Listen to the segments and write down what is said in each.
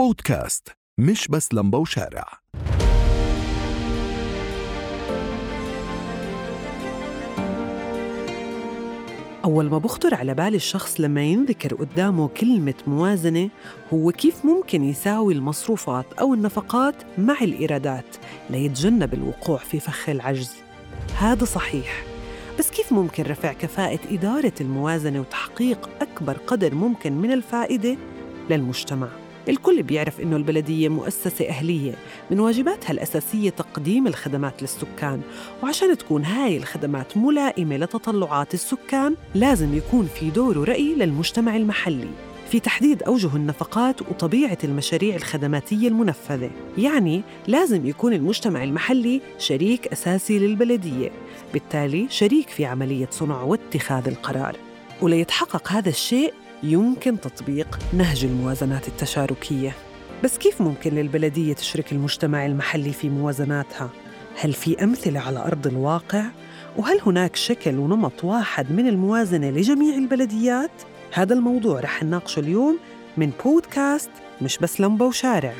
بودكاست مش بس لمبة وشارع. أول ما بخطر على بال الشخص لما ينذكر قدامه كلمة موازنة هو كيف ممكن يساوي المصروفات أو النفقات مع الإيرادات ليتجنب الوقوع في فخ العجز؟ هذا صحيح. بس كيف ممكن رفع كفاءة إدارة الموازنة وتحقيق أكبر قدر ممكن من الفائدة للمجتمع؟ الكل بيعرف إنه البلدية مؤسسة أهلية من واجباتها الأساسية تقديم الخدمات للسكان. وعشان تكون هاي الخدمات ملائمة لتطلعات السكان لازم يكون في دور ورأي للمجتمع المحلي. في تحديد أوجه النفقات وطبيعة المشاريع الخدماتية المنفذة. يعني لازم يكون المجتمع المحلي شريك أساسي للبلدية. بالتالي شريك في عملية صنع واتخاذ القرار. وليتحقق هذا الشيء يمكن تطبيق نهج الموازنات التشاركية بس كيف ممكن للبلدية تشرك المجتمع المحلي في موازناتها؟ هل في أمثلة على أرض الواقع؟ وهل هناك شكل ونمط واحد من الموازنة لجميع البلديات؟ هذا الموضوع رح نناقشه اليوم من بودكاست مش بس لمبة وشارع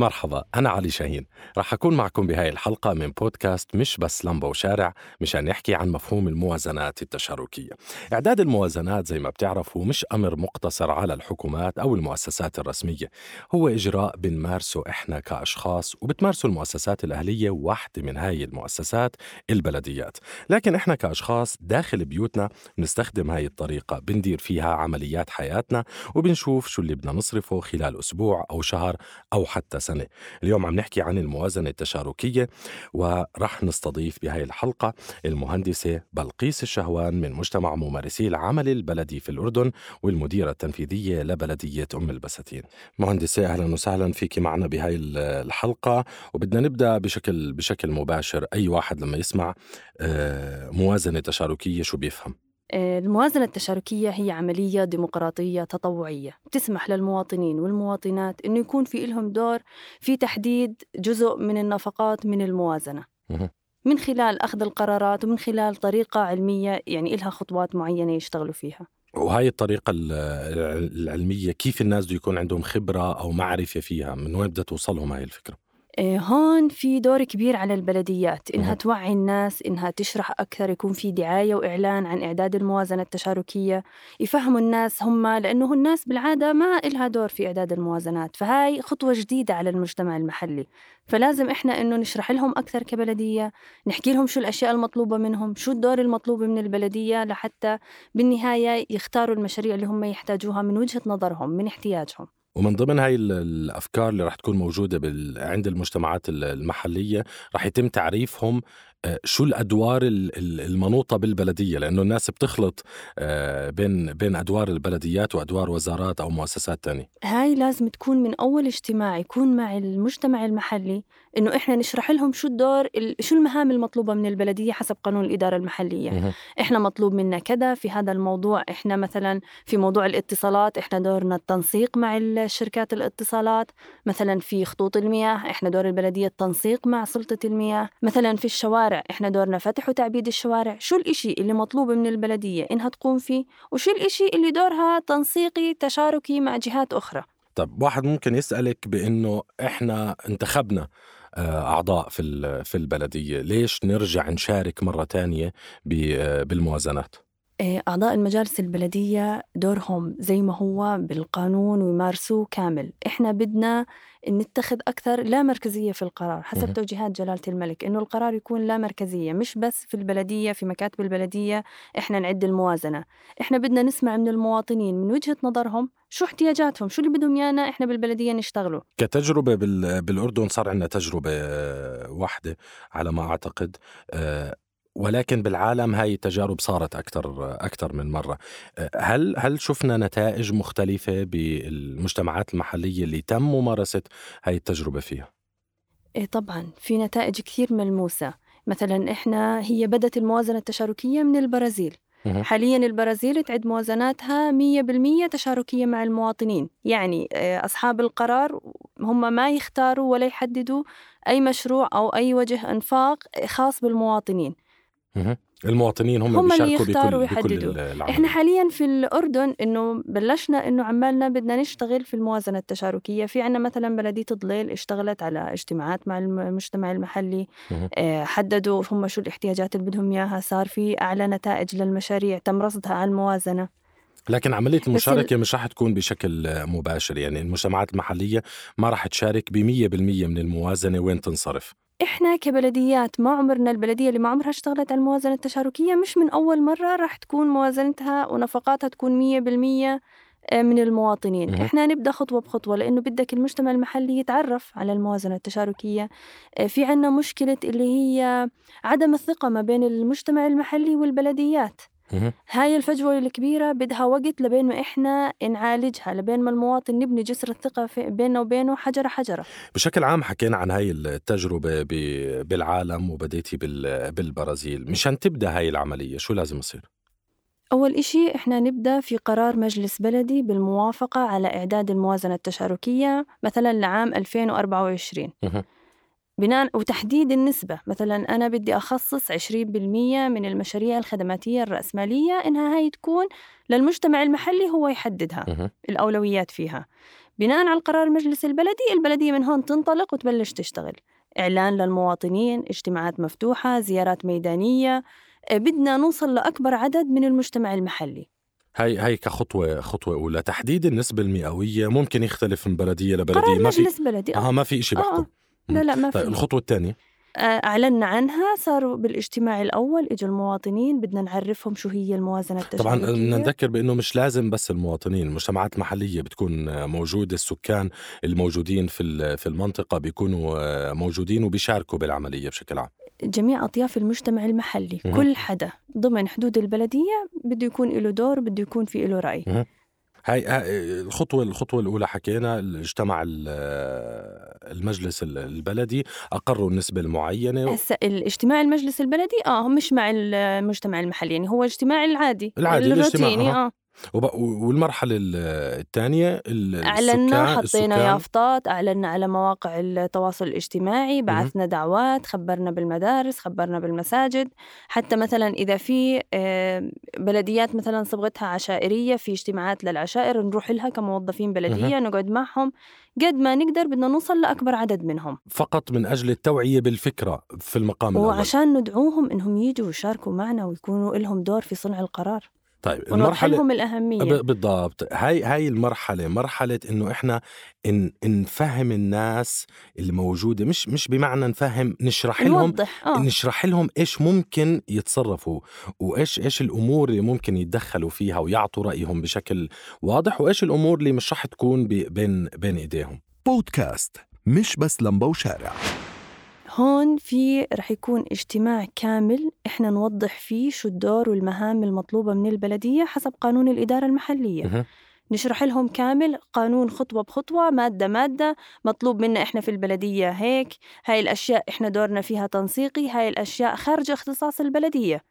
مرحبا أنا علي شاهين. رح أكون معكم بهاي الحلقة من بودكاست مش بس لمبة وشارع مشان نحكي عن مفهوم الموازنات التشاركية. إعداد الموازنات زي ما بتعرفوا مش أمر مقتصر على الحكومات أو المؤسسات الرسمية. هو إجراء بنمارسه إحنا كأشخاص وبتمارسه المؤسسات الأهلية واحدة من هاي المؤسسات البلديات. لكن إحنا كأشخاص داخل بيوتنا بنستخدم هاي الطريقة بندير فيها عمليات حياتنا وبنشوف شو اللي بدنا نصرفه خلال أسبوع أو شهر أو حتى سنة. اليوم عم نحكي عن الموازنة التشاركية ورح نستضيف بهاي الحلقة المهندسة بلقيس الشهوان من مجتمع ممارسي العمل البلدي في الأردن والمديرة التنفيذية لبلدية أم البساتين مهندسة أهلا وسهلا فيك معنا بهاي الحلقة. وبدنا نبدأ بشكل بشكل مباشر. أي واحد لما يسمع آه، موازنة تشاركية شو بيفهم؟ الموازنة التشاركية هي عملية ديمقراطية تطوعية. بتسمح للمواطنين والمواطنات أنه يكون في لهم دور في تحديد جزء من النفقات من الموازنة. من خلال أخذ القرارات ومن خلال طريقة علمية يعني إلها خطوات معينة يشتغلوا فيها. وهي الطريقة العلمية كيف الناس بده يكون عندهم خبرة أو معرفة فيها؟ من وين بدها توصلهم هاي الفكرة؟ آه، هون في دور كبير على البلديات إنها توعي الناس إنها تشرح أكثر يكون في دعاية وإعلان عن إعداد الموازنة التشاركية يفهموا الناس هم لأنه الناس بالعادة ما إلها دور في إعداد الموازنات فهاي خطوة جديدة على المجتمع المحلي. فلازم إحنا إنه نشرح لهم أكثر كبلدية نحكي لهم شو الأشياء المطلوبة منهم شو الدور المطلوب من البلدية لحتى بالنهاية يختاروا المشاريع اللي هم يحتاجوها من وجهة نظرهم من احتياجهم. ومن ضمن هاي الأفكار اللي راح تكون موجودة عند المجتمعات المحلية راح يتم تعريفهم شو الأدوار المنوطة بالبلدية؟ لأنه الناس بتخلط آه، بين بين أدوار البلديات وأدوار وزارات أو مؤسسات تانية. هاي لازم تكون من أول اجتماع يكون مع المجتمع المحلي إنه إحنا نشرح لهم شو الدور شو المهام المطلوبة من البلدية حسب قانون الإدارة المحلية. إحنا مطلوب منا كذا في هذا الموضوع إحنا مثلا في موضوع الاتصالات إحنا دورنا التنسيق مع الشركات الاتصالات. مثلا في خطوط المياه إحنا دور البلدية التنسيق مع سلطة المياه. مثلا في الشوارع الشوارع. إحنا دورنا فتح وتعبيد الشوارع. شو الإشي اللي مطلوب من البلدية إنها تقوم فيه؟ وشو الإشي اللي دورها تنسيقي تشاركي مع جهات أخرى؟ طب واحد ممكن يسألك بأنه إحنا انتخبنا آه، أعضاء في البلدية. ليش نرجع نشارك مرة تانية آه، بالموازنات؟ آه، أعضاء المجالس البلدية دورهم زي ما هو بالقانون ويمارسوه كامل. إحنا بدنا نتخذ أكثر لا مركزية في القرار حسب توجيهات جلالة الملك إنه القرار يكون لا مركزية مش بس في البلدية في مكاتب البلدية إحنا نعد الموازنة. إحنا بدنا نسمع من المواطنين من وجهة نظرهم شو احتياجاتهم شو اللي بدهم يانا إحنا بالبلدية نشتغله. كتجربة بالأردن صار عندنا تجربة واحدة على ما أعتقد آه، ولكن بالعالم هاي التجارب صارت أكثر أكثر من مرة. هل هل شفنا نتائج مختلفة بالمجتمعات المحلية اللي تم ممارسة هاي التجربة فيها؟ إيه طبعا في نتائج كثير ملموسة. مثلا إحنا هي بدت الموازنة التشاركية من البرازيل. حاليا البرازيل تعد موازناتها 100% تشاركية مع المواطنين. يعني آه، أصحاب القرار هم ما يختاروا ولا يحددوا أي مشروع أو أي وجه إنفاق خاص بالمواطنين. المواطنين هم, هم اللي بيشاركوا يختاروا بكل, بكل ويحددوا. العمل. إحنا حاليا في الأردن إنه بلشنا إنه عمالنا بدنا نشتغل في الموازنة التشاركية. في عنا مثلا بلدية ضليل اشتغلت على اجتماعات مع المجتمع المحلي. آه، حددوا هم شو الاحتياجات اللي بدهم إياها. صار في أعلى نتائج للمشاريع تم رصدها على الموازنة. لكن عملية المشاركة مش رح تكون بشكل مباشر. يعني المجتمعات المحلية ما رح تشارك بمية بالمية من الموازنة وين تنصرف. إحنا كبلديات ما عمرنا البلدية اللي ما عمرها اشتغلت على الموازنة التشاركية مش من أول مرة راح تكون موازنتها ونفقاتها تكون 100% من المواطنين مهم. إحنا نبدأ خطوة بخطوة لأنه بدك المجتمع المحلي يتعرف على الموازنة التشاركية آه، في عنا مشكلة اللي هي عدم الثقة ما بين المجتمع المحلي والبلديات. هاي الفجوة الكبيرة بدها وقت لبين ما إحنا نعالجها لبين ما المواطن نبني جسر الثقة بيننا وبينه حجرة حجرة بشكل عام حكينا عن هاي التجربة بالعالم وبديتي بال- بالبرازيل مشان تبدأ هاي العملية شو لازم يصير؟ أول إشي إحنا نبدأ في قرار مجلس بلدي بالموافقة على إعداد الموازنة التشاركية مثلا لعام 2024 مهم. بناء وتحديد النسبة. مثلا أنا بدي أخصص 20% من المشاريع الخدماتية الرأسمالية إنها هاي تكون للمجتمع المحلي هو يحددها. الأولويات فيها. بناء على القرار المجلس البلدي البلدية من هون تنطلق وتبلش تشتغل. إعلان للمواطنين اجتماعات مفتوحة زيارات ميدانية. آه، بدنا نوصل لأكبر عدد من المجتمع المحلي. هاي هاي كخطوة خطوة أولى. تحديد النسبة المئوية ممكن يختلف من بلدية لبلدية. قرار ما في بلدي. آه. آه ما في إشي آه، بحكم. لا لا ما طيب في. الخطوة الثانية. آه، أعلنا عنها صاروا بالاجتماع الأول إجوا المواطنين بدنا نعرفهم شو هي الموازنة طبعا التشاركية بدنا نذكر بأنه مش لازم بس المواطنين المجتمعات المحلية بتكون موجودة السكان الموجودين في في المنطقة بيكونوا موجودين وبيشاركوا بالعملية بشكل عام. جميع أطياف المجتمع المحلي. كل حدا ضمن حدود البلدية بده يكون له دور بده يكون في له رأي. هاي هاي الخطوة الخطوة الأولى حكينا اجتمع ال- المجلس ال- البلدي أقروا النسبة المعينة هسا الاجتماع المجلس البلدي؟ آه مش مع المجتمع المحلي يعني هو اجتماع العادي العادي، الاجتماع، وب- والمرحلة ال- الثانية ال- أعلنا حطينا يافطات أعلنا على مواقع التواصل الاجتماعي بعثنا دعوات خبرنا بالمدارس خبرنا بالمساجد. حتى مثلا إذا في بلديات مثلا صبغتها عشائرية في اجتماعات للعشائر نروح لها كموظفين بلدية نقعد معهم. قد ما نقدر بدنا نوصل لأكبر عدد منهم. فقط من أجل التوعية بالفكرة في المقام الأول. وعشان ندعوهم إنهم يجوا ويشاركوا معنا ويكونوا لهم دور في صنع القرار. طيب المرحلة لهم الأهمية. بالضبط. هاي هاي المرحلة مرحلة إنه إحنا إن نفهم الناس اللي موجودة مش مش بمعنى نفهم نشرح لهم نوضح آه. نشرح لهم إيش ممكن يتصرفوا وإيش إيش الأمور اللي ممكن يتدخلوا فيها ويعطوا رأيهم بشكل واضح وإيش الأمور اللي مش رح تكون بين بين إيديهم. بودكاست مش بس لمبة وشارع. هون في رح يكون اجتماع كامل إحنا نوضح فيه شو الدور والمهام المطلوبة من البلدية حسب قانون الإدارة المحلية. نشرح لهم كامل قانون خطوة بخطوة مادة مادة مطلوب منا إحنا في البلدية هيك هاي الأشياء إحنا دورنا فيها تنسيقي هاي الأشياء خارج اختصاص البلدية.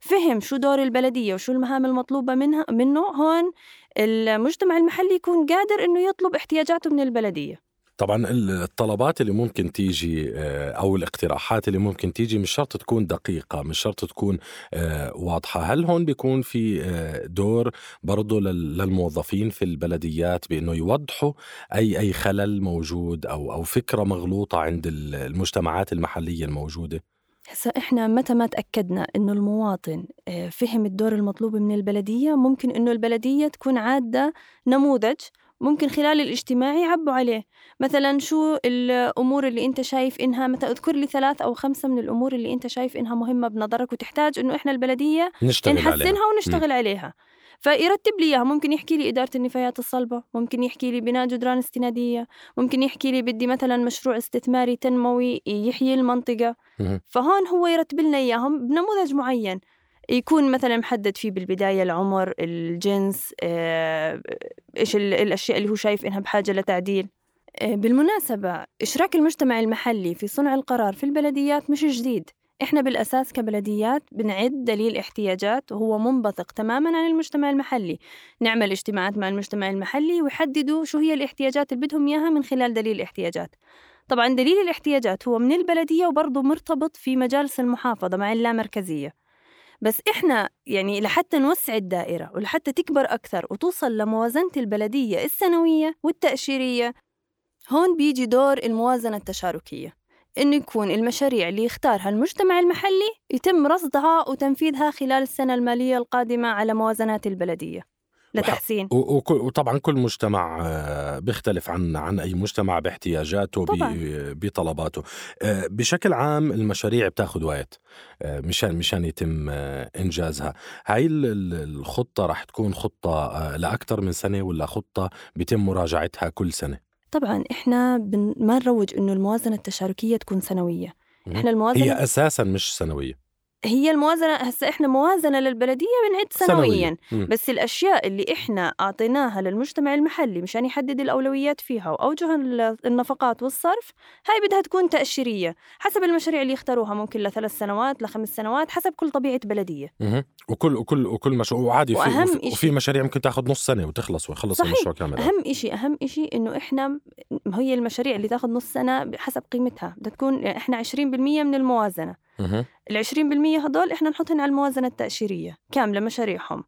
فهم شو دور البلدية وشو المهام المطلوبة منها منه هون المجتمع المحلي يكون قادر إنه يطلب احتياجاته من البلدية طبعا الطلبات اللي ممكن تيجي آه، أو الاقتراحات اللي ممكن تيجي مش شرط تكون دقيقة مش شرط تكون آه، واضحة. هل هون بيكون في آه، دور برضه لل- للموظفين في البلديات بأنه يوضحوا أي أي خلل موجود أو أو فكرة مغلوطة عند ال- المجتمعات المحلية الموجودة؟ هسا إحنا متى ما تأكدنا إنه المواطن فهم الدور المطلوب من البلدية ممكن إنه البلدية تكون عادة نموذج ممكن خلال الاجتماع يعبوا عليه. مثلا شو الأمور اللي أنت شايف إنها مثلا اذكر لي ثلاث أو خمسة من الأمور اللي أنت شايف إنها مهمة بنظرك وتحتاج إنه إحنا البلدية نشتغل عليها. نحسنها ونشتغل عليها. فيرتب لي إياها. ممكن يحكي لي إدارة النفايات الصلبة ممكن يحكي لي بناء جدران استنادية ممكن يحكي لي بدي مثلا مشروع استثماري تنموي يحيي المنطقة. فهون هو يرتب لنا إياهم بنموذج معين. يكون مثلا محدد فيه بالبداية العمر الجنس آه، إيش ال- الأشياء اللي هو شايف إنها بحاجة لتعديل. آه، بالمناسبة إشراك المجتمع المحلي في صنع القرار في البلديات مش جديد. إحنا بالأساس كبلديات بنعد دليل احتياجات وهو منبثق تماما عن المجتمع المحلي. نعمل اجتماعات مع المجتمع المحلي ويحددوا شو هي الاحتياجات اللي بدهم إياها من خلال دليل الاحتياجات. طبعا دليل الاحتياجات هو من البلدية وبرضه مرتبط في مجالس المحافظة مع اللامركزيه بس إحنا يعني لحتى نوسع الدائرة ولحتى تكبر أكثر وتوصل لموازنة البلدية السنوية والتأشيرية هون بيجي دور الموازنة التشاركية إنه يكون المشاريع اللي يختارها المجتمع المحلي يتم رصدها وتنفيذها خلال السنة المالية القادمة على موازنات البلدية. لتحسين وطبعا كل مجتمع آه، بيختلف عن عن أي مجتمع باحتياجاته طبعاً. بطلباته. آه، بشكل عام المشاريع بتاخذ وقت آه، مشان مشان يتم إنجازها. هاي ال- ال- الخطة رح تكون خطة لأكثر من سنة ولا خطة بيتم مراجعتها كل سنة؟ طبعا إحنا بن... ما نروج إنه الموازنة التشاركية تكون سنوية. مم. إحنا الموازنة هي أساسا مش سنوية. هي الموازنة هسا إحنا موازنة للبلدية بنعد سنويا مم. بس الأشياء اللي إحنا أعطيناها للمجتمع المحلي مشان يحدد الأولويات فيها وأوجه ال- النفقات والصرف هاي بدها تكون تأشيرية حسب المشاريع اللي يختاروها ممكن لثلاث سنوات لخمس سنوات حسب كل طبيعة بلدية. وكل وكل وكل مشروع وعادي في وأهم وفي, وفي مشاريع ممكن تاخذ نص سنة وتخلص ويخلص صحيح. المشروع كامل أهم إشي أهم إشي إنه إحنا هي المشاريع اللي تاخذ نص سنة حسب قيمتها بدها تكون إحنا 20% من الموازنة. ال 20% هدول إحنا نحطهم على الموازنة التأشيرية كاملة مشاريعهم.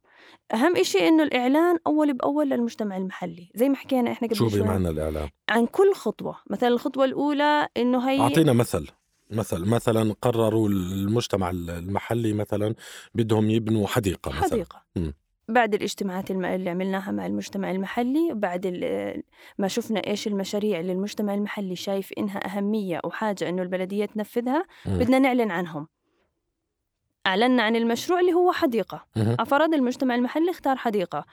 أهم إشي إنه الإعلان أول بأول للمجتمع المحلي. زي ما حكينا إحنا قبل شو بمعنى الاعلام عن كل خطوة. مثلا الخطوة الأولى إنه هي أعطينا مثل مثل مثلا قرروا المجتمع المحلي مثلا بدهم يبنوا حديقة مثلا. حديقة. مم. بعد الاجتماعات اللي عملناها مع المجتمع المحلي وبعد ما شفنا إيش المشاريع اللي المجتمع المحلي شايف إنها أهمية وحاجة إنه البلدية تنفذها. بدنا نعلن عنهم. أعلنا عن المشروع اللي هو حديقة. أفراد المجتمع المحلي اختار حديقة.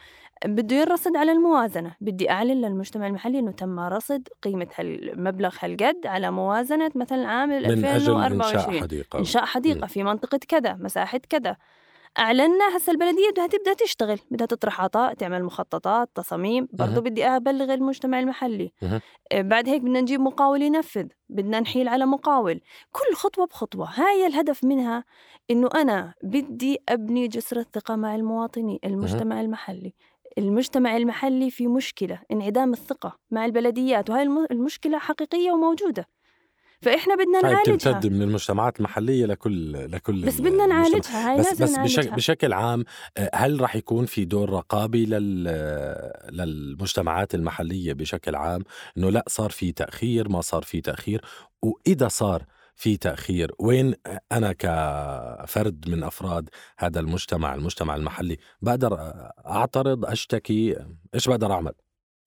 بده ينرصد على الموازنة. بدي أعلن للمجتمع المحلي أنه تم رصد قيمة هالمبلغ هالقد على موازنة مثلا عام من أجل 2024 إنشاء حديقة. إنشاء حديقة. في منطقة كذا مساحة كذا. أعلنا هسا البلدية بدها تبدأ تشتغل بدها تطرح عطاء تعمل مخططات تصاميم برضو مهم. بدي أبلغ المجتمع المحلي. آه، بعد هيك بدنا نجيب مقاول ينفذ بدنا نحيل على مقاول. كل خطوة بخطوة. هاي الهدف منها إنه أنا بدي أبني جسر الثقة مع المواطنين المجتمع المحلي. المجتمع المحلي في مشكلة انعدام الثقة مع البلديات وهاي الم- المشكلة حقيقية فإحنا بدنا هاي نعالجها. بتمتد من المجتمعات المحلية لكل لكل بس بدنا. نعالجها هاي بس لازم بس بشكل, نعالجها. بشكل عام آه، هل راح يكون في دور رقابي لل للمجتمعات المحلية بشكل عام؟ إنه لا صار في تأخير ما صار في تأخير. وإذا صار في تأخير وين أنا كفرد من أفراد هذا المجتمع المجتمع المحلي بقدر أعترض أشتكي؟ إيش بقدر أعمل؟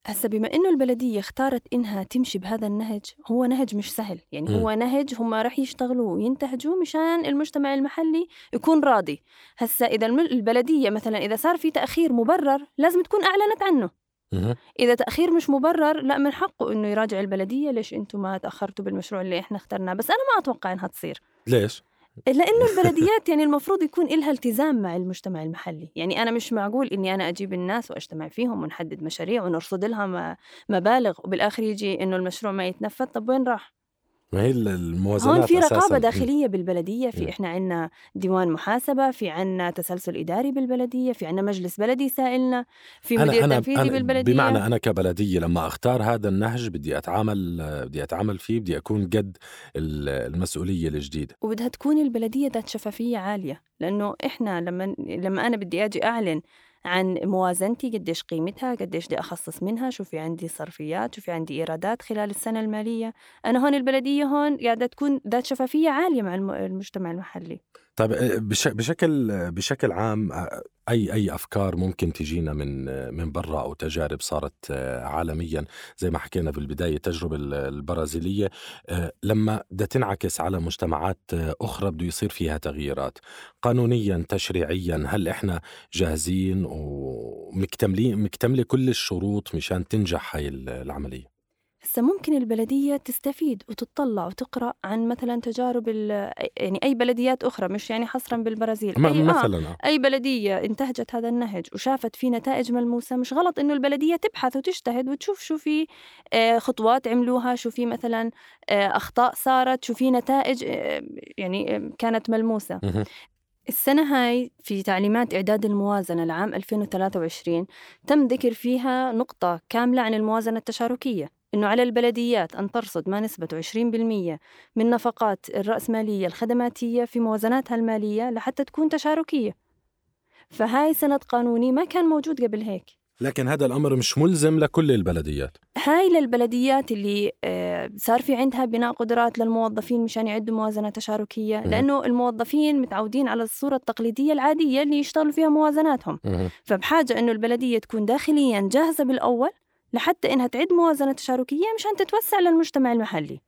هسا بما إنه البلدية اختارت إنها تمشي بهذا النهج هو نهج مش سهل يعني مم. هو نهج هم راح يشتغلوا وينتهجوا مشان المجتمع المحلي يكون راضي هسا إذا البلدية مثلا إذا صار في تأخير مبرر لازم تكون أعلنت عنه مهم. إذا تأخير مش مبرر لا من حقه إنه يراجع البلدية ليش أنتم ما تأخرتوا بالمشروع اللي إحنا اخترناه بس أنا ما أتوقع إنها تصير ليش؟ لأنه البلديات يعني المفروض يكون إلها التزام مع المجتمع المحلي. يعني أنا مش معقول إني أنا أجيب الناس وأجتمع فيهم ونحدد مشاريع ونرصد لها مبالغ وبالآخر يجي إنه المشروع ما يتنفذ طب وين راح؟ ما هي الموازنات هون في. داخلية بالبلدية مم. في إحنا عندنا ديوان محاسبة في عندنا تسلسل إداري بالبلدية في عندنا مجلس بلدي سائلنا في مدير تنفيذي بالبلدية بمعنى أنا كبلدية لما أختار هذا النهج بدي أتعامل بدي أتعامل فيه بدي أكون قد ال- المسؤولية الجديدة وبدها تكون البلدية ذات شفافية عالية لأنه إحنا لما لما أنا بدي أجي أعلن عن موازنتي قديش قيمتها قديش بدي أخصص منها شو في عندي صرفيات شو في عندي إيرادات خلال السنة المالية. أنا هون البلدية هون قاعدة تكون ذات شفافية عالية مع الم- المجتمع المحلي. طيب آه، بش- بشكل بشكل عام آه، أي أي أفكار ممكن تجينا من من برا أو تجارب صارت آه، عالميا؟ زي ما حكينا بالبدايه التجربه ال- البرازيلية لما بدها تنعكس على مجتمعات أخرى بده يصير فيها تغييرات. قانونيا تشريعيا هل إحنا جاهزين ومكتملين مكتملة كل الشروط مشان تنجح هاي ال- العملية؟ هسا ممكن البلدية تستفيد وتطلع وتقرأ عن مثلا تجارب يعني أي بلديات أخرى مش يعني حصرا بالبرازيل أي آه مثلا آه. أي بلدية انتهجت هذا النهج وشافت فيه نتائج ملموسة مش غلط إنه البلدية تبحث وتجتهد وتشوف شو في آه، خطوات عملوها شو في مثلا آه، أخطاء صارت شو في نتائج يعني كانت ملموسة. السنة هاي في تعليمات إعداد الموازنة لعام 2023 تم ذكر فيها نقطة كاملة عن الموازنة التشاركية إنه على البلديات أن ترصد ما نسبته 20% من نفقات الرأسمالية الخدماتية في موازناتها المالية لحتى تكون تشاركية. فهاي سند قانوني ما كان موجود قبل هيك. لكن هذا الأمر مش ملزم لكل البلديات. هاي للبلديات اللي آه، صار في عندها بناء قدرات للموظفين مشان يعدوا موازنة تشاركية. لأنه الموظفين متعودين على الصورة التقليدية العادية اللي يشتغلوا فيها موازناتهم. فبحاجة إنه البلدية تكون داخليا جاهزة بالأول لحتى إنها تعد موازنة تشاركية مشان تتوسع للمجتمع المحلي.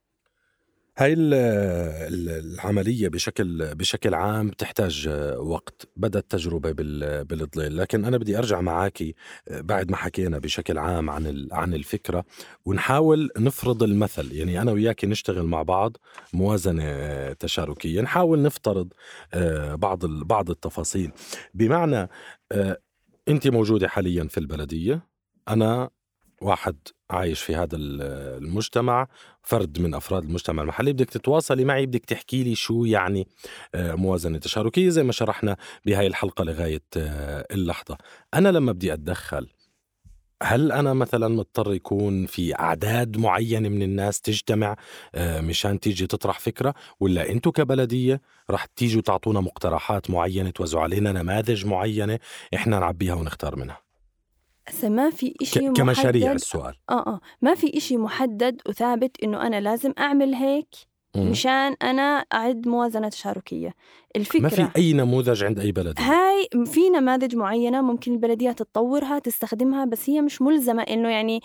هاي ال- ال- العملية بشكل بشكل عام بتحتاج وقت بدأت تجربة بال- بالظليل لكن أنا بدي أرجع معاكي بعد ما حكينا بشكل عام عن عن الفكرة ونحاول نفرض المثل. يعني أنا وياكي نشتغل مع بعض موازنة تشاركية. نحاول نفترض آه، بعض بعض التفاصيل. بمعنى آه، أنت موجودة حاليا في البلدية أنا واحد عايش في هذا ال- المجتمع فرد من أفراد المجتمع المحلي. بدك تتواصلي معي بدك تحكي لي شو يعني آه، موازنة تشاركية زي ما شرحنا بهاي الحلقة لغاية آه، اللحظة. أنا لما بدي أتدخل هل أنا مثلا مضطر يكون في أعداد معينة من الناس تجتمع آه، مشان تيجي تطرح فكرة؟ ولا أنتم كبلدية رح تيجوا تعطونا مقترحات معينة توزعوا علينا نماذج معينة إحنا نعبيها ونختار منها؟ هسه ما في إشي ك- كمشاريع محدد. السؤال. آه آه. ما في إشي محدد وثابت إنه أنا لازم أعمل هيك مم. مشان أنا أعد موازنة تشاركية. الفكرة ما في أي نموذج عند أي بلد؟ هاي في نماذج معينة ممكن البلديات تطورها تستخدمها بس هي مش ملزمة إنه يعني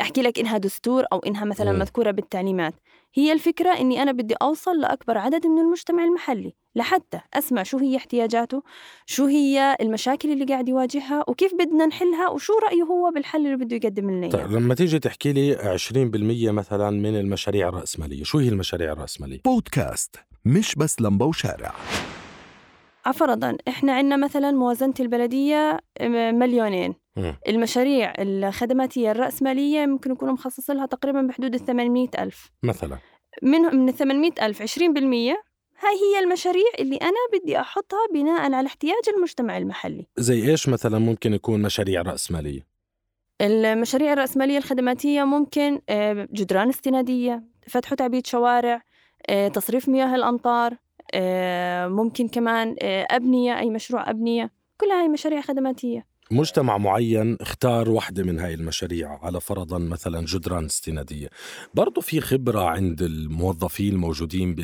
أحكي لك إنها دستور أو إنها مثلا مم. مذكورة بالتعليمات. هي الفكرة إني أنا بدي أوصل لأكبر عدد من المجتمع المحلي. لحتى أسمع شو هي احتياجاته شو هي المشاكل اللي قاعد يواجهها وكيف بدنا نحلها وشو رأيه هو بالحل اللي بده يقدم لنا طيب لما تيجي تحكي لي 20% مثلا من المشاريع الرأسمالية شو هي المشاريع الرأسمالية؟ بودكاست مش بس لمبة وشارع. فرضا إحنا عندنا مثلا موازنة البلدية م- مليونين. مم. المشاريع الخدماتية الرأسمالية ممكن يكونوا مخصص لها تقريبا بحدود ال 800 ألف. مثلا. من من ال 800 ألف 20% هاي هي المشاريع اللي أنا بدي أحطها بناء على احتياج المجتمع المحلي. زي إيش مثلا ممكن يكون مشاريع رأسمالية؟ المشاريع الرأسمالية الخدماتية ممكن آه، جدران استنادية فتح وتعبية شوارع آه، تصريف مياه الأمطار آه، ممكن كمان أبنية أي مشروع أبنية. كلها هاي مشاريع خدماتية. مجتمع معين اختار واحدة من هاي المشاريع على فرضا مثلا جدران استنادية. برضو في خبرة عند الموظفين الموجودين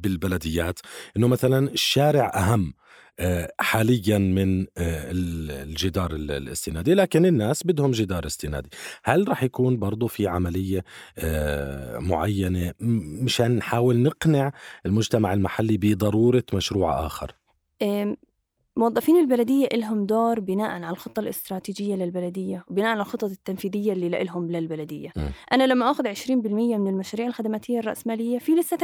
بالبلديات إنه مثلا الشارع أهم آه، حاليا من آه، ال- الجدار ال- الاستنادي لكن الناس بدهم جدار استنادي. هل رح يكون برضو في عملية آه، معينة مشان نحاول نقنع المجتمع المحلي بضرورة مشروع آخر؟ موظفين البلدية لهم دور بناء على الخطة الاستراتيجية للبلدية وبناء على الخطط التنفيذية اللي لهم للبلدية م. أنا لما أخذ 20% من المشاريع الخدماتية الرأسمالية في لسه 80%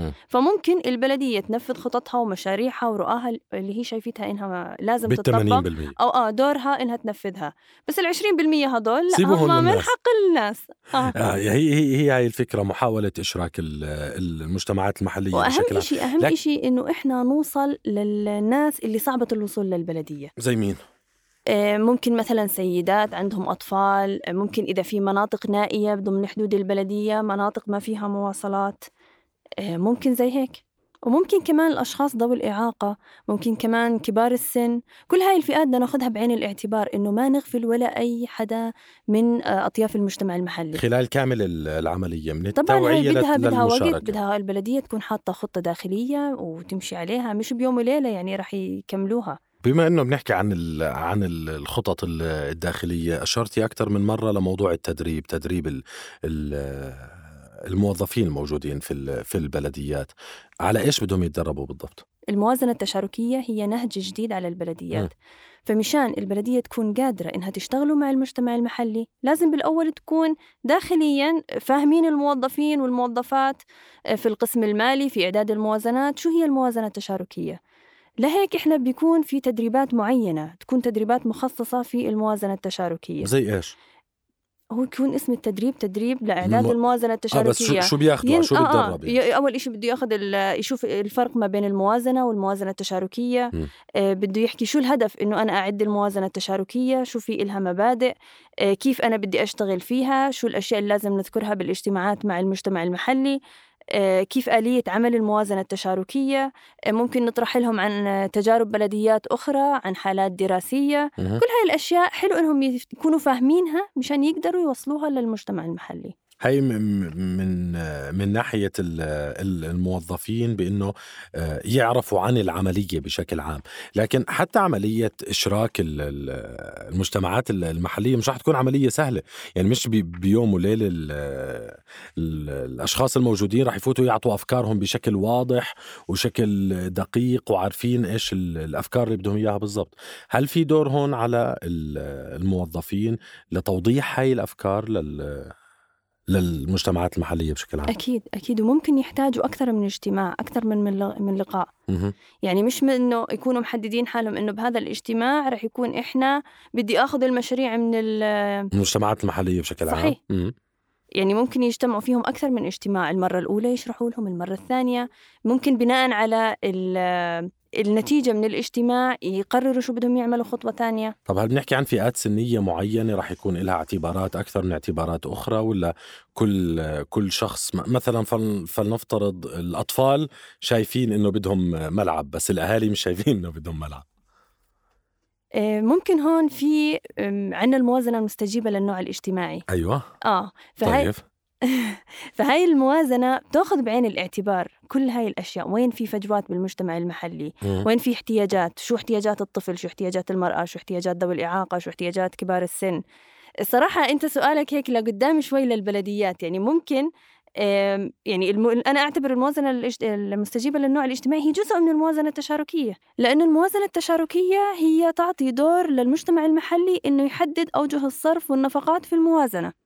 م. فممكن البلدية تنفذ خططها ومشاريعها ورؤاها اللي هي شايفتها إنها لازم بال تطبق 80% أو آه دورها إنها تنفذها بس ال 20% هدول لا سيبوهم هم من. حق الناس آه. آه هي هي هي هاي الفكرة محاولة إشراك ال- المجتمعات المحلية وأهم شيء أهم شيء إنه إحنا نوصل للناس اللي صعبة الوصول للبلدية. زي مين؟ آه، ممكن مثلا سيدات عندهم أطفال آه، ممكن إذا في مناطق نائية ضمن حدود البلدية مناطق ما فيها مواصلات. آه، ممكن زي هيك. وممكن كمان الأشخاص ذوي الإعاقة ممكن كمان كبار السن. كل هاي الفئات بدنا ناخذها بعين الاعتبار إنه ما نغفل ولا أي حدا من آه، أطياف المجتمع المحلي. خلال كامل ال- العملية من طبعا هاي التوعية بدها بدها وقت بدها البلدية تكون حاطة خطة داخلية وتمشي عليها مش بيوم وليلة يعني رح يكملوها. بما إنه بنحكي عن ال عن ال- الخطط ال- الداخلية أشرتي أكثر من مرة لموضوع التدريب تدريب ال ال الموظفين الموجودين في في البلديات. على إيش بدهم يتدربوا بالضبط؟ الموازنة التشاركية هي نهج جديد على البلديات. فمشان البلدية تكون قادرة إنها تشتغلوا مع المجتمع المحلي لازم بالأول تكون داخليا فاهمين الموظفين والموظفات في القسم المالي في إعداد الموازنات. شو هي الموازنة التشاركية؟ لهيك إحنا بيكون في تدريبات معينة تكون تدريبات مخصصة في الموازنة التشاركية. زي إيش؟ هو يكون اسم التدريب تدريب لإعداد الم- الموازنة آه بس التشاركيه شو, شو بياخذوا ين- شو آه آه بيتدرب يعني؟ ي- أول شيء بده ياخذ ال- يشوف الفرق ما بين الموازنة والموازنة التشاركية م. آه بده يحكي شو الهدف إنه أنا أعد الموازنة التشاركية شو في إلها مبادئ آه كيف أنا بدي أشتغل فيها شو الأشياء اللي لازم نذكرها بالاجتماعات مع المجتمع المحلي آه، كيف آلية عمل الموازنة التشاركية. آه، ممكن نطرح لهم عن آه، تجارب بلديات أخرى عن حالات دراسية. كل هاي الأشياء حلو إنهم يف- يكونوا فاهمينها مشان يقدروا يوصلوها للمجتمع المحلي. هي من من ناحية ال- ال- الموظفين بإنه آه، يعرفوا عن العملية بشكل عام، لكن حتى عملية إشراك ال- ال- المجتمعات ال- المحلية مش رح تكون عملية سهلة، يعني مش بي- بيوم وليلة ال- ال- الأشخاص الموجودين رح يفوتوا يعطوا أفكارهم بشكل واضح وشكل دقيق وعارفين إيش ال- الأفكار اللي بدهم إياها بالضبط. هل في دور هون على ال- الموظفين لتوضيح هاي الأفكار لل للمجتمعات المحلية بشكل عام. أكيد أكيد. وممكن يحتاجوا أكثر من اجتماع أكثر من من لق- من لقاء. مهم. يعني مش من إنه يكونوا محددين حالهم إنه بهذا الاجتماع رح يكون إحنا بدي آخذ المشاريع من ال المجتمعات المحلية بشكل عام. صحيح. يعني ممكن يجتمعوا فيهم أكثر من اجتماع. المرة الأولى يشرحوا لهم المرة الثانية ممكن بناء على ال- النتيجة من الاجتماع يقرروا شو بدهم يعملوا خطوة ثانية؟ طب هل بنحكي عن فئات سنية معينة رح يكون لها اعتبارات أكثر من اعتبارات أخرى ولا كل كل شخص مثلا فل- فلنفترض الأطفال شايفين إنه بدهم ملعب بس الأهالي مش شايفين إنه بدهم ملعب؟ آه، ممكن هون في آم، عنا الموازنة المستجيبة للنوع الاجتماعي. أيوه. آه فهي طيب. فهاي الموازنة بتاخذ بعين الاعتبار كل هاي الأشياء. وين في فجوات بالمجتمع المحلي. وين في احتياجات؟ شو احتياجات الطفل؟ شو احتياجات المرأة؟ شو احتياجات ذوي الإعاقة؟ شو احتياجات كبار السن؟ الصراحة أنت سؤالك هيك لقدام شوي للبلديات. يعني ممكن يعني الم... أنا أعتبر الموازنة الاجت- المستجيبة للنوع الاجتماعي هي جزء من الموازنة التشاركية. لأن الموازنة التشاركية هي تعطي دور للمجتمع المحلي إنه يحدد أوجه الصرف والنفقات في الموازنة. الم-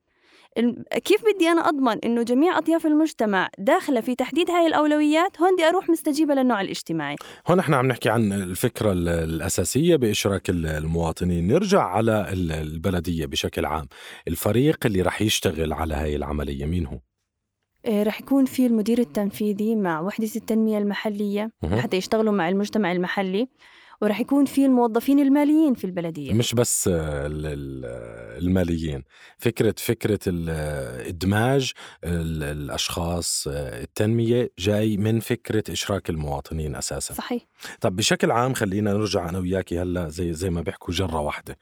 كيف بدي أنا أضمن إنه جميع أطياف المجتمع داخلة في تحديد هاي الأولويات؟ هون بدي أروح مستجيبة للنوع الاجتماعي. هون إحنا عم نحكي عن الفكرة ال- الأساسية بإشراك ال- المواطنين. نرجع على ال- البلدية بشكل عام. الفريق اللي رح يشتغل على هاي العملية مين هو؟ آه، رح يكون في المدير التنفيذي مع وحدة التنمية المحلية. حتى يشتغلوا مع المجتمع المحلي. ورح يكون في الموظفين الماليين في البلدية. مش بس ال- ال- الماليين. فكرة فكرة ال- إدماج ال- الأشخاص التنمية جاي من فكرة إشراك المواطنين أساسا. صحيح. طب بشكل عام خلينا نرجع أنا وياكي هلأ زي زي ما بيحكوا جرة واحدة.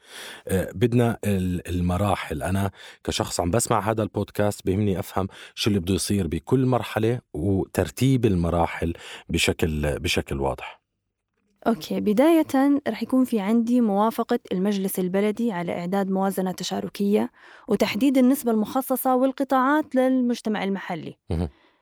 آه، بدنا ال- المراحل. أنا كشخص عم بسمع هذا البودكاست بيهمني أفهم شو اللي بده يصير بكل مرحلة وترتيب المراحل بشكل بشكل واضح. أوكي. بداية رح يكون في عندي موافقة المجلس البلدي على إعداد موازنة تشاركية وتحديد النسبة المخصصة والقطاعات للمجتمع المحلي.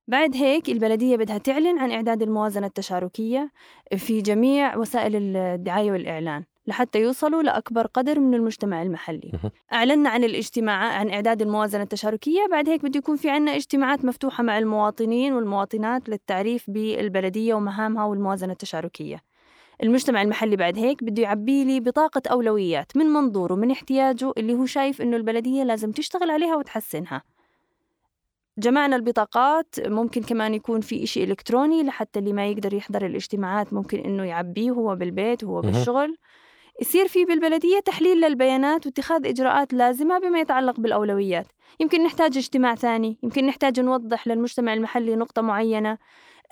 بعد هيك البلدية بدها تعلن عن إعداد الموازنة التشاركية في جميع وسائل الدعاية والإعلان لحتى يوصلوا لأكبر قدر من المجتمع المحلي. أعلنا عن الاجتماع عن إعداد الموازنة التشاركية. بعد هيك بده يكون في عنا اجتماعات مفتوحة مع المواطنين والمواطنات للتعريف بالبلدية ومهامها والموازنة التشاركية. المجتمع المحلي بعد هيك بده يعبي لي بطاقة أولويات من منظوره من احتياجه اللي هو شايف إنه البلدية لازم تشتغل عليها وتحسنها. جمعنا البطاقات ممكن كمان يكون في إشي إلكتروني لحتى اللي ما يقدر يحضر الاجتماعات ممكن إنه يعبيه هو بالبيت وهو. بالشغل. يصير في بالبلدية تحليل للبيانات واتخاذ إجراءات لازمة بما يتعلق بالأولويات. يمكن نحتاج اجتماع ثاني يمكن نحتاج نوضح للمجتمع المحلي نقطة معينة.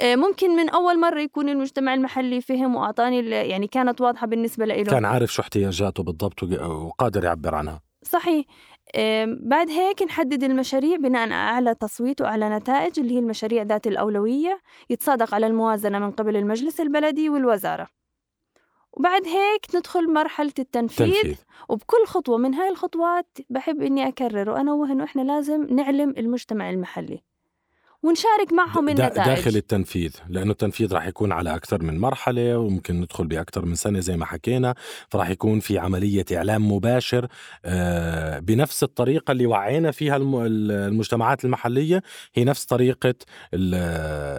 ممكن من أول مرة يكون المجتمع المحلي فهم وأعطاني يعني كانت واضحة بالنسبة له كان عارف شو احتياجاته بالضبط وق- وقادر يعبر عنها. صحيح. آم، بعد هيك نحدد المشاريع بناء على تصويت وعلى نتائج اللي هي المشاريع ذات الأولوية يتصادق على الموازنة من قبل المجلس البلدي والوزارة. وبعد هيك ندخل مرحلة التنفيذ. تنفيذ. وبكل خطوة من هاي الخطوات بحب إني أكرر وأنوه إنه إحنا لازم نعلم المجتمع المحلي. ونشارك معهم النتائج. داخل التنفيذ لأنه التنفيذ راح يكون على أكثر من مرحلة وممكن ندخل بأكثر من سنة زي ما حكينا. فراح يكون في عملية إعلام مباشر آه، بنفس الطريقة اللي وعينا فيها الم- المجتمعات المحلية. هي نفس طريقة ال-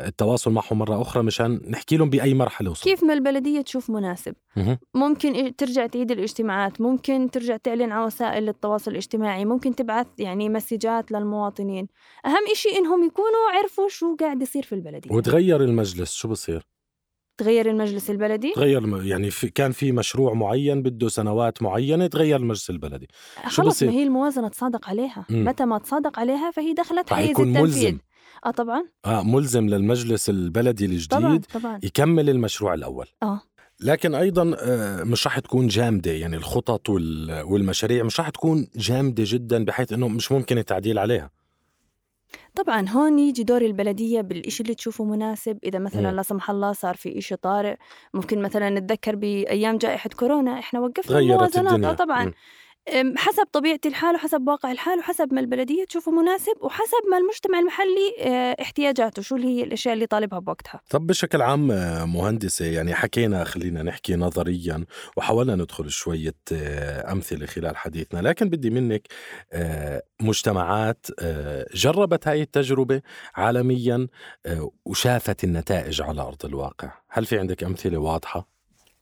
التواصل معهم مرة أخرى مشان نحكي لهم بأي مرحلة وصلوا. كيف ما البلدية تشوف مناسب. ممكن ترجع تعيد الاجتماعات ممكن ترجع تعلن على وسائل التواصل الاجتماعي ممكن تبعث يعني مسجات للمواطنين. أهم إشي إنهم يكونوا عرفوا شو قاعد يصير في البلدية وتغير المجلس شو بصير؟ تغير المجلس البلدي؟ تغير يعني في كان في مشروع معين بده سنوات معينة تغير المجلس البلدي. شو خلص بصير؟ ما هي الموازنة تصادق عليها. مم. متى ما تصادق عليها فهي دخلت حيز التنفيذ. ملزم. آه طبعا. آه ملزم للمجلس البلدي الجديد طبعا طبعا. يكمل المشروع الأول. آه. لكن أيضا آه، مش راح تكون جامدة يعني الخطط وال- والمشاريع مش راح تكون جامدة جدا بحيث إنه مش ممكن التعديل عليها. طبعا هون يجي دور البلدية بالإشي اللي تشوفه مناسب إذا مثلا. لا سمح الله صار في إشي طارئ ممكن مثلا نتذكر بأيام جائحة كورونا إحنا وقفنا غيرت الموازنات الدنيا آه طبعا. حسب طبيعة الحال وحسب واقع الحال وحسب ما البلدية تشوفه مناسب وحسب ما المجتمع المحلي آه، احتياجاته شو اللي هي الأشياء اللي طالبها بوقتها طب بشكل عام آه، مهندسة يعني حكينا خلينا نحكي نظريا وحاولنا ندخل شوية آه، أمثلة خلال حديثنا لكن بدي منك مجتمعات جربت هاي التجربة عالميا وشافت النتائج على أرض الواقع هل في عندك أمثلة واضحة؟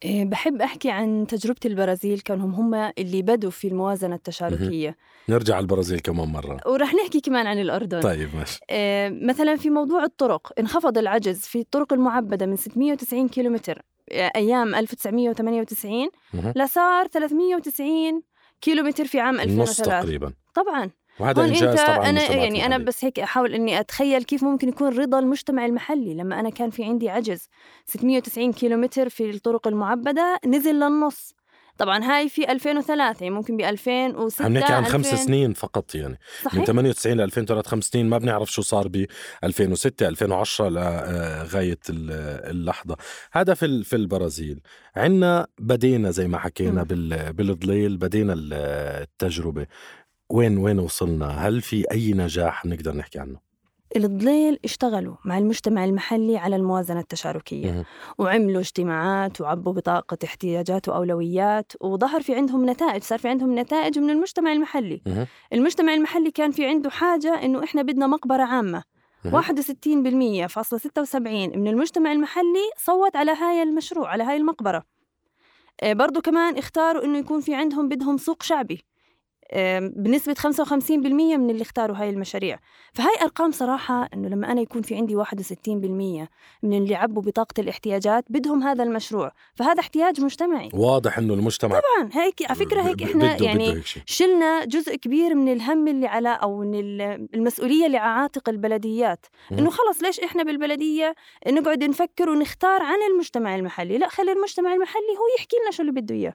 آه، بحب أحكي عن تجربة البرازيل كانهم هم اللي بدوا في الموازنة التشاركية. نرجع على البرازيل كمان مرة. ورح نحكي كمان عن الأردن. طيب ماشي. آه، مثلا في موضوع الطرق انخفض العجز في الطرق المعبدة من 690 كيلومتر آه، أيام 1998 مهم. لصار 390 كيلومتر في عام النص 2003 تقريبا. طبعا. وهذا هون إنجاز أنت طبعا أنا يعني أنا. بس هيك أحاول إني أتخيل كيف ممكن يكون رضا المجتمع المحلي. لما أنا كان في عندي عجز 690 كيلومتر في الطرق المعبدة نزل للنص. طبعا هاي في 2003 يعني ممكن ب 2006 عم نحكي عن خمس 2000 سنين فقط يعني. من صحيح. 98 ل 2003 خمس سنين ما بنعرف شو صار ب 2006 2010 لغايه اللحظة. هذا في في البرازيل. عندنا بدينا زي ما حكينا بالضليل بدينا ال- التجربة. وين وين وصلنا هل في أي نجاح نقدر نحكي عنه الضليل اشتغلوا مع المجتمع المحلي على الموازنة التشاركية. وعملوا اجتماعات وعبوا بطاقة احتياجات وأولويات وظهر في عندهم نتائج صار في عندهم نتائج من المجتمع المحلي. المجتمع المحلي كان في عنده حاجة إنه إحنا بدنا مقبرة عامة مهم. 61% فاصلة 76 من المجتمع المحلي صوت على هاي المشروع على هاي المقبرة آه، برضو كمان اختاروا إنه يكون في عندهم بدهم سوق شعبي بنسبة 55% من اللي اختاروا هاي المشاريع. فهاي أرقام صراحة إنه لما أنا يكون في عندي 61% من اللي عبوا بطاقة الاحتياجات بدهم هذا المشروع. فهذا احتياج مجتمعي. واضح إنه المجتمع طبعا هيك على فكرة هيك إحنا بده يعني بده هيك. شلنا جزء كبير من الهم اللي على أو من ال- المسؤولية اللي على عاتق البلديات. إنه خلص ليش إحنا بالبلدية نقعد نفكر ونختار عن المجتمع المحلي؟ لا خلي المجتمع المحلي هو يحكي لنا شو اللي بده إياه.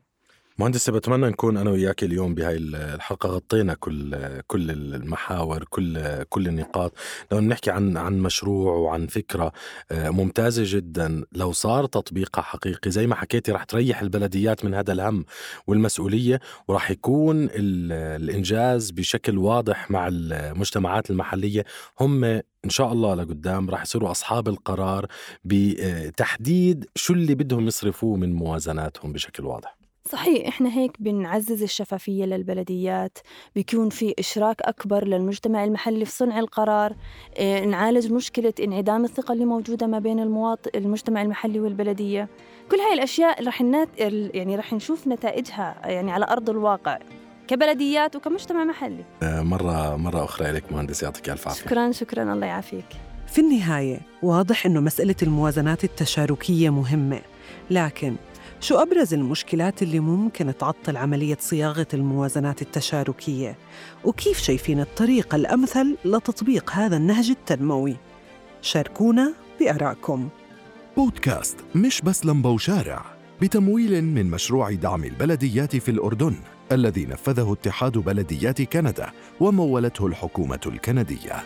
مهندسة بتمنى نكون أنا وياك اليوم بهاي الحلقة غطينا كل كل المحاور كل كل النقاط. لو نحكي عن عن مشروع وعن فكرة آه، ممتازة جدا. لو صار تطبيقها حقيقي زي ما حكيتي رح تريح البلديات من هذا الهم والمسؤولية ورح يكون ال- الإنجاز بشكل واضح مع المجتمعات المحلية. هم إن شاء الله لقدام رح يصيروا أصحاب القرار بتحديد شو اللي بدهم يصرفوه من موازناتهم بشكل واضح. صحيح إحنا هيك بنعزز الشفافية للبلديات بيكون في إشراك أكبر للمجتمع المحلي في صنع القرار آه نعالج مشكلة انعدام الثقة اللي موجودة ما بين المواطن المجتمع المحلي والبلدية. كل هاي الأشياء رح نات... ال- يعني رح نشوف نتائجها يعني على أرض الواقع كبلديات وكمجتمع محلي. مرة مرة أخرى إليك مهندس يعطيك ألف عافية. شكرا شكرا الله يعافيك. في النهاية واضح أنه مسألة الموازنات التشاركية مهمة لكن شو أبرز المشكلات اللي ممكن تعطل عملية صياغة الموازنات التشاركية؟ وكيف شايفين الطريقة الأمثل لتطبيق هذا النهج التنموي؟ شاركونا بآرائكم بودكاست مش بس لمبة وشارع بتمويل من مشروع دعم البلديات في الأردن الذي نفذه اتحاد بلديات كندا ومولته الحكومة الكندية